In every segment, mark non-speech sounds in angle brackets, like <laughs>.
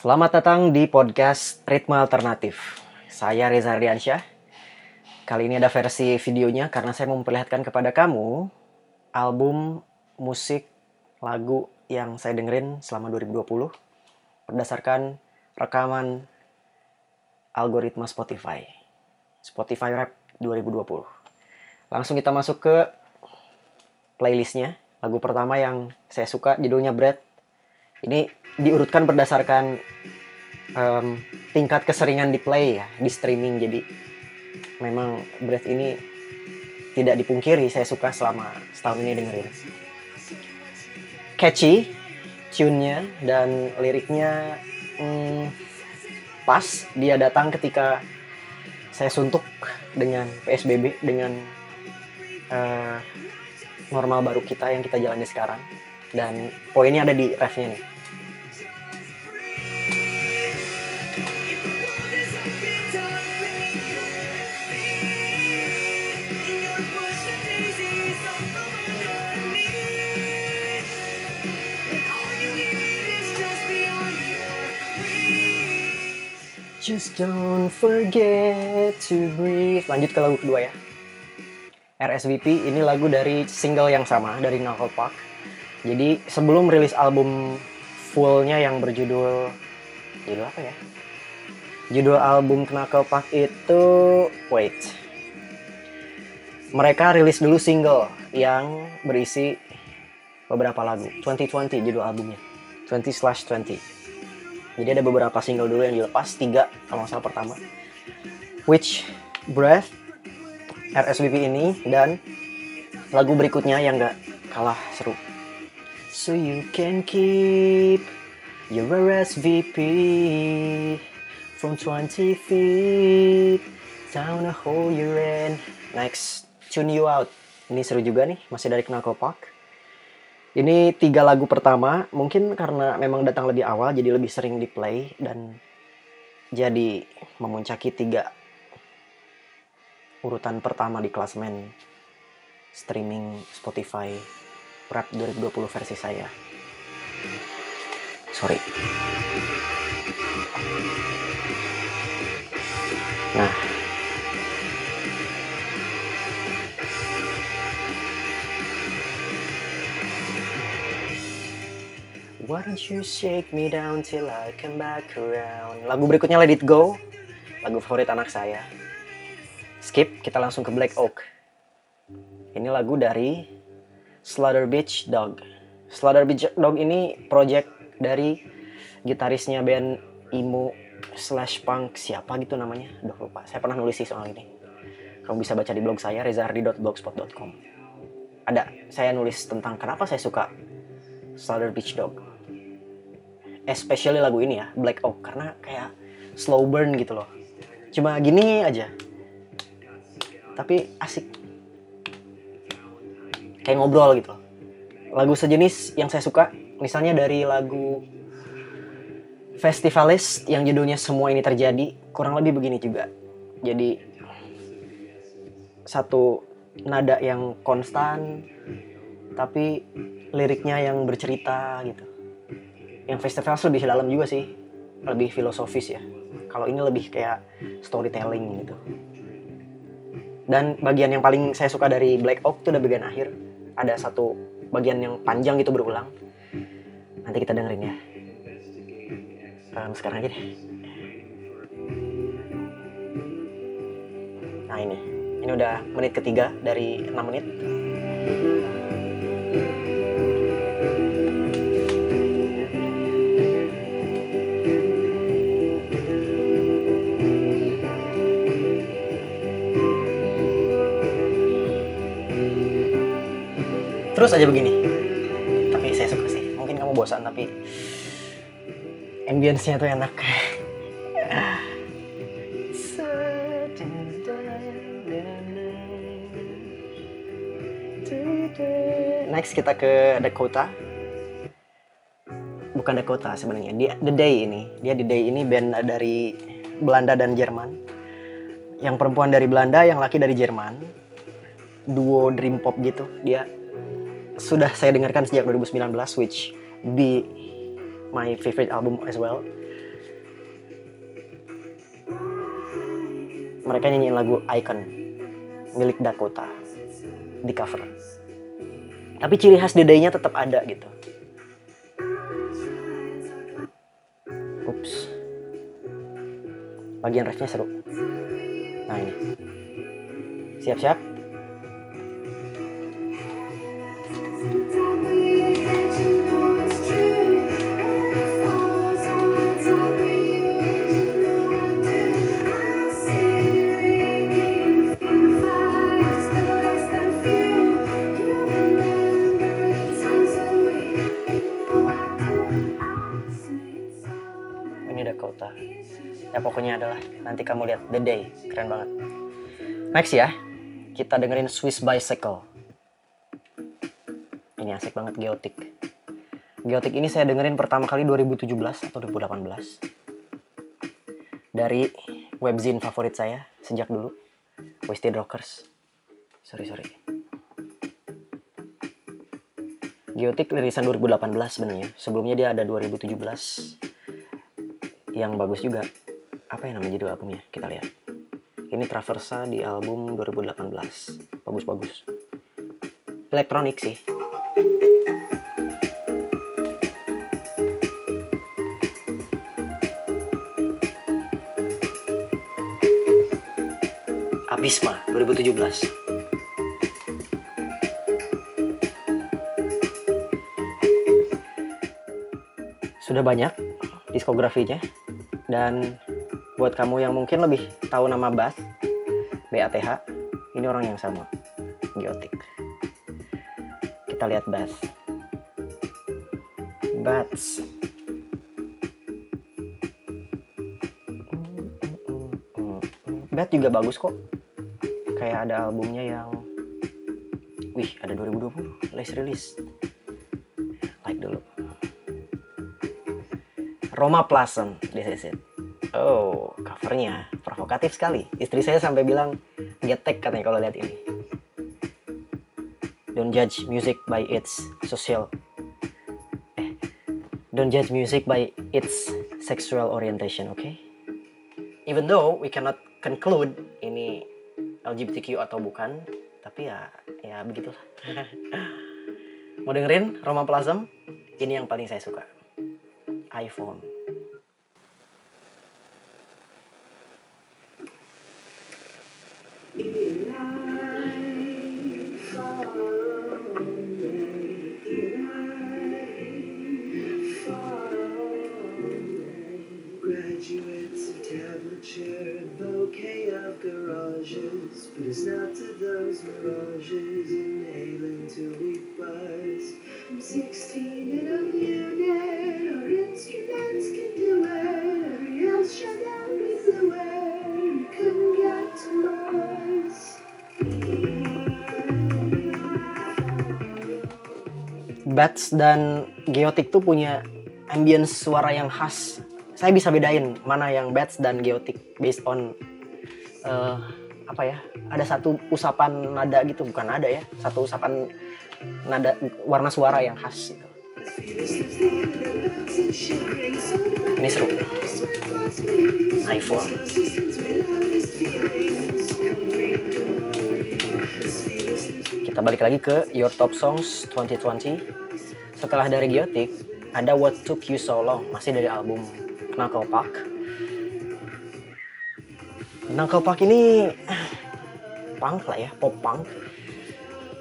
Selamat datang di podcast Ritme Alternatif. Saya Reza Ardiansyah. Kali ini ada versi videonya karena saya mau memperlihatkan kepada kamu album musik lagu yang saya dengerin selama 2020 berdasarkan rekaman algoritma Spotify. Spotify Rap 2020. Langsung kita masuk ke playlistnya. Lagu pertama yang saya suka judulnya Bread. Ini diurutkan berdasarkan um, tingkat keseringan di play ya di streaming. Jadi memang Breath ini tidak dipungkiri saya suka selama setahun ini dengerin. Catchy tune-nya dan liriknya hmm, pas. Dia datang ketika saya suntuk dengan PSBB dengan uh, normal baru kita yang kita jalani sekarang. Dan poinnya ada di refnya nih Just don't forget to breathe. Lanjut ke lagu kedua ya. RSVP ini lagu dari single yang sama dari Knuckle Park. Jadi sebelum rilis album fullnya yang berjudul judul apa ya? Judul album Knuckle Park itu wait. Mereka rilis dulu single yang berisi beberapa lagu. 2020 judul albumnya. 20 slash 20 jadi ada beberapa single dulu yang dilepas, tiga kalau salah pertama. Which Breath, RSVP ini, dan lagu berikutnya yang nggak kalah seru. So you can keep your RSVP from 20 feet down a hole you're in. Next, Tune You Out. Ini seru juga nih, masih dari Knuckle Park. Ini tiga lagu pertama, mungkin karena memang datang lebih awal, jadi lebih sering di play dan jadi memuncaki tiga urutan pertama di klasmen streaming Spotify Rap 2020 versi saya. Sorry. Nah, Why don't you shake me down till I come back around? Lagu berikutnya Let It Go. Lagu favorit anak saya. Skip, kita langsung ke Black Oak. Ini lagu dari Slaughter Beach Dog. Slaughter Beach Dog ini project dari gitarisnya band emo slash punk. Siapa gitu namanya? Duh lupa, saya pernah nulis sih soal ini. Kamu bisa baca di blog saya rezardi.blogspot.com Ada, saya nulis tentang kenapa saya suka Slaughter Beach Dog especially lagu ini ya Black Oak karena kayak slow burn gitu loh. Cuma gini aja. Tapi asik. Kayak ngobrol gitu. Loh lagu sejenis yang saya suka misalnya dari lagu Festivalist yang judulnya Semua Ini Terjadi kurang lebih begini juga. Jadi satu nada yang konstan tapi liriknya yang bercerita gitu yang festival lebih dalam juga sih. Lebih filosofis ya. Kalau ini lebih kayak storytelling gitu. Dan bagian yang paling saya suka dari Black Oak itu udah bagian akhir. Ada satu bagian yang panjang gitu berulang. Nanti kita dengerin ya. Um, sekarang aja deh. Nah ini. Ini udah menit ketiga dari 6 menit terus aja begini. Tapi saya suka sih. Mungkin kamu bosan tapi ambience-nya tuh enak. Next kita ke Dakota. Bukan Dakota sebenarnya. Dia The Day ini. Dia The Day ini band dari Belanda dan Jerman. Yang perempuan dari Belanda yang laki dari Jerman. Duo dream pop gitu. Dia sudah saya dengarkan sejak 2019 which be my favorite album as well. Mereka nyanyiin lagu Icon milik Dakota di cover. Tapi ciri khas dedainya tetap ada gitu. Ups. Bagian refnya seru. Nah ini. Siap-siap. Ya pokoknya adalah nanti kamu lihat The Day. Keren banget. Next ya. Kita dengerin Swiss Bicycle. Ini asik banget Geotik Geotik ini saya dengerin pertama kali 2017 atau 2018 dari webzine favorit saya sejak dulu. Wasted Rockers. Sorry sorry. Geotik rilisan 2018 sebenarnya sebelumnya dia ada 2017 yang bagus juga apa yang namanya judul albumnya? Kita lihat. Ini Traversa di album 2018 bagus-bagus. Elektronik sih. Abisma 2017 sudah banyak diskografinya dan buat kamu yang mungkin lebih tahu nama Bass BATH ini orang yang sama Geotik kita lihat Bass Bats Bat juga bagus kok. Kayak ada albumnya yang wih ada 2020 last release. Like dulu. Roma Blossom this is it oh covernya provokatif sekali. Istri saya sampai bilang getek katanya kalau lihat ini. Don't judge music by its social eh don't judge music by its sexual orientation okay? Even though we cannot conclude ini LGBTQ atau bukan tapi ya ya begitulah. <laughs> Mau dengerin Roma Plasm ini yang paling saya suka. iPhone Thank I Bats dan Geotik tuh punya ambience suara yang khas. Saya bisa bedain mana yang Bats dan Geotik based on eh, apa ya? Ada satu usapan nada gitu, bukan nada ya, satu usapan nada warna suara yang khas gitu. Ini seru. iPhone. Kita balik lagi ke Your Top Songs 2020. Setelah dari Geotik, ada What Took You So Long, masih dari album Knuckle Puck. Knuckle Puck ini <sighs> punk lah ya, pop punk.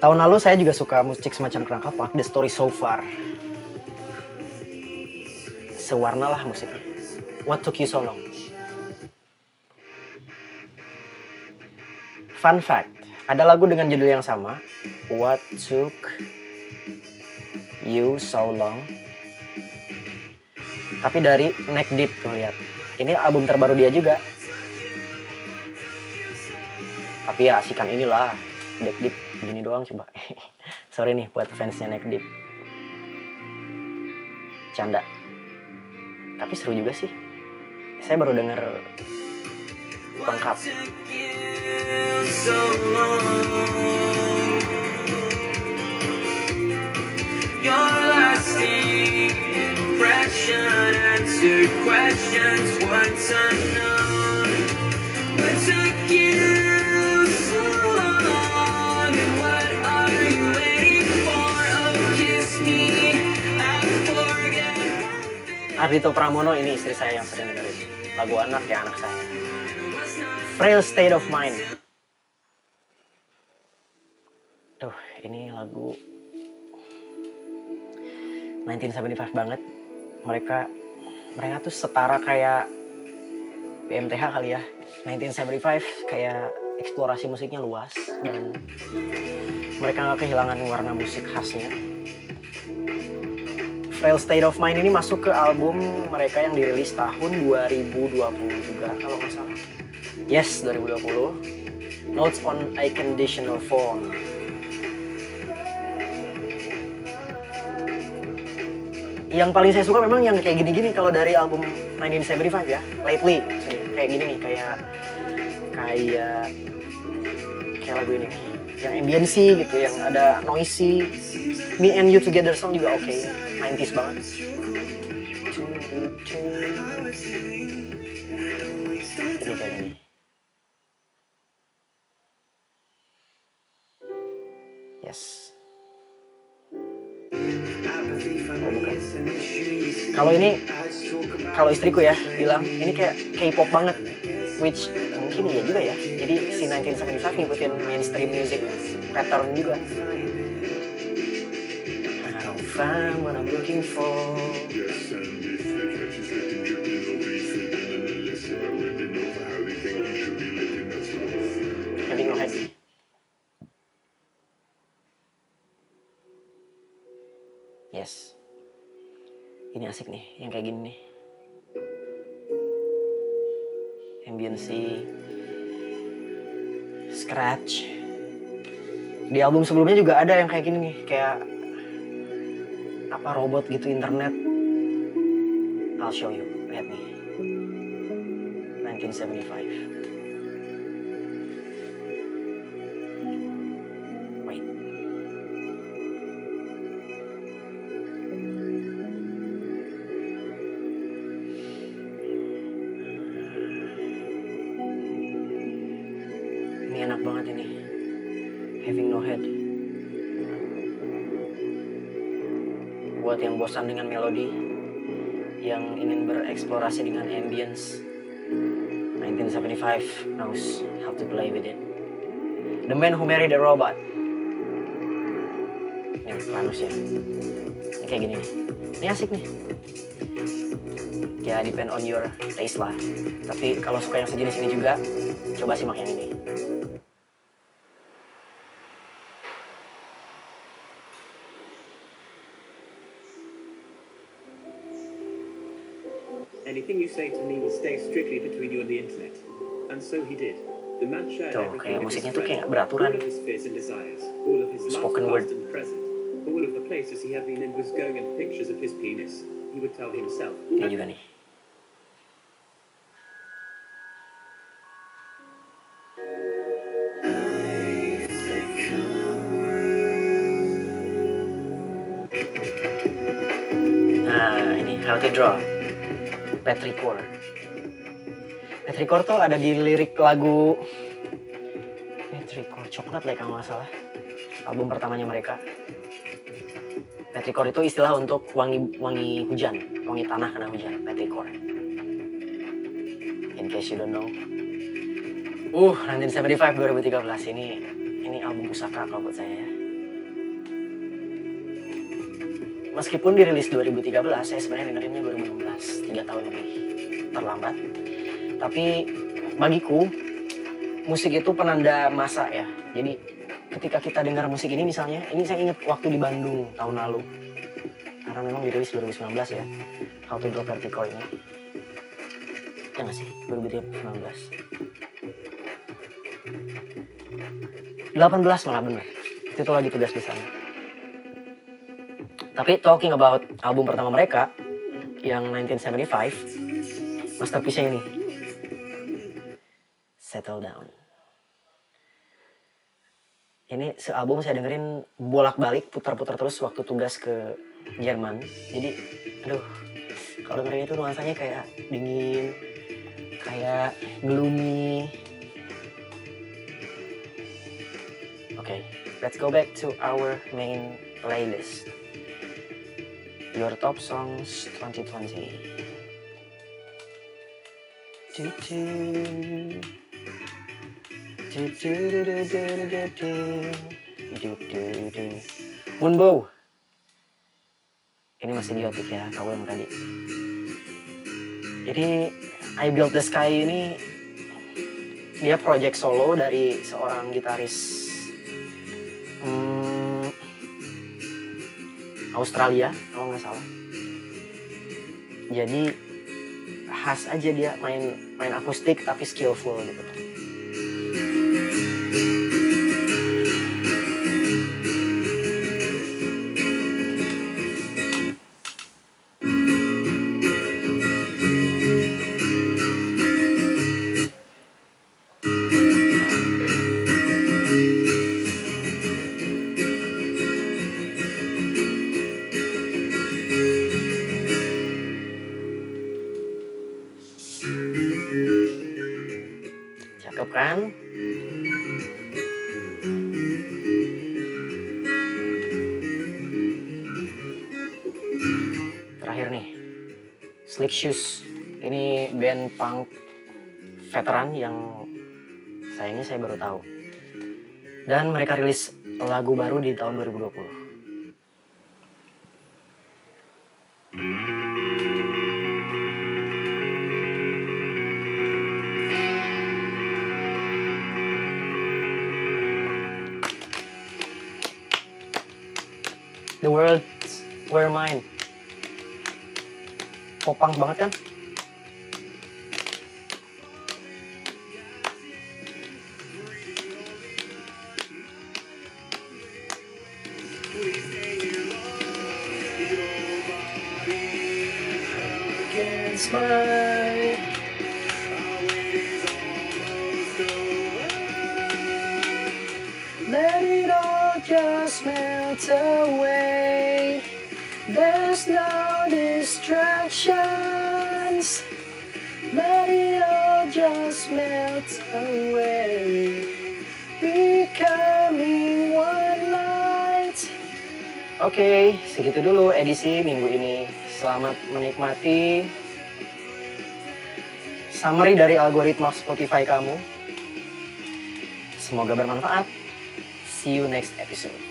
Tahun lalu saya juga suka musik semacam Knuckle Puck, The Story So Far. Sewarna lah musiknya. What Took You So Long. Fun fact, ada lagu dengan judul yang sama, What Took You So Long. Tapi dari Neck Deep tuh lihat. Ini album terbaru dia juga. Tapi ya asikan inilah Neck Deep gini doang coba. <laughs> Sorry nih buat fansnya Neck Deep. Canda. Tapi seru juga sih. Saya baru denger lengkap. Ardito Pramono ini istri saya yang sering dengerin. Lagu anak ya anak saya. Frail State of Mind. Ini lagu 1975 banget. Mereka mereka tuh setara kayak BMTH kali ya. 1975 kayak eksplorasi musiknya luas dan mereka nggak kehilangan warna musik khasnya. Frail State of Mind ini masuk ke album mereka yang dirilis tahun 2020 juga kalau nggak salah. Yes, 2020. Notes on a Conditional Form. Yang paling saya suka memang yang kayak gini-gini kalau dari album 1975 ya, lately kayak gini nih, kayak kayak kayak lagu ini yang ambiency gitu, yang ada noisy. Me and You Together song juga oke, 90s banget. Ini kayak gini. Yes. Kalau ini, kalau istriku ya bilang ini kayak K-pop banget, which mungkin iya juga ya. Jadi si 1975 ngikutin mainstream music pattern juga. I don't find what I'm looking for. Ini asik nih, yang kayak gini nih. Ambiency, scratch. Di album sebelumnya juga ada yang kayak gini nih, kayak apa robot gitu internet. I'll show you, lihat nih. 1975. Buat yang bosan dengan melodi, yang ingin bereksplorasi dengan ambience, 1975 knows how to play with it. The Man Who Married a Robot. Ini Lanus ya. Ini kayak gini nih. Ini asik nih. Ya depend on your taste lah. Tapi kalau suka yang sejenis ini juga, coba simak yang ini. Anything you say to me will stay strictly between you and the internet. And so he did. The man shared Tuh, kayak musiknya tuh kayak beraturan. all of his fears and desires, all of his life Spoken word. and present, all of the places he had been in was going and pictures of his penis. He would tell himself. Ini juga nih. Nah, ini How to Draw. Petrichor. Petrichor tuh ada di lirik lagu Petrichor coklat lah kalau nggak salah. Album pertamanya mereka. Petrichor itu istilah untuk wangi wangi hujan, wangi tanah kena hujan. Petrichor. In case you don't know. Uh, 1975 2013 ini ini album pusaka kalau buat saya ya. Meskipun dirilis 2013, saya sebenarnya dengerinnya 2016, 3 tahun lebih terlambat. Tapi bagiku musik itu penanda masa ya. Jadi ketika kita dengar musik ini misalnya, ini saya ingat waktu di Bandung tahun lalu. Karena memang dirilis 2019 ya. How to Draw Vertical ini. Ya nggak sih? 2019. 18 malah bener. Itu lagi tugas di sana. Tapi talking about album pertama mereka yang 1975, masterpiece ini. Settle Down. Ini sealbum saya dengerin bolak-balik, putar-putar terus waktu tugas ke Jerman. Jadi, aduh, kalau dengerin itu nuansanya kayak dingin, kayak gloomy. Oke, let's go back to our main playlist. Your top songs 2020. Du, du. Du, du, du, du, du, du, du, du. Du, du, du. Moonbow. Ini masih diotik ya, kau yang tadi. Jadi I Built the Sky ini dia project solo dari seorang gitaris Australia kalau nggak salah. Jadi khas aja dia main main akustik tapi skillful gitu. Kan? Terakhir nih, Slick Shoes. Ini band punk veteran yang sayangnya saya baru tahu. Dan mereka rilis lagu baru di tahun 2020. World were mine. Popang banget kan? Just melt away. There's no distractions. Let it all just melt away. Becoming one light. Oke, segitu dulu edisi minggu ini. Selamat menikmati summary dari algoritma Spotify kamu. Semoga bermanfaat. See you next episode.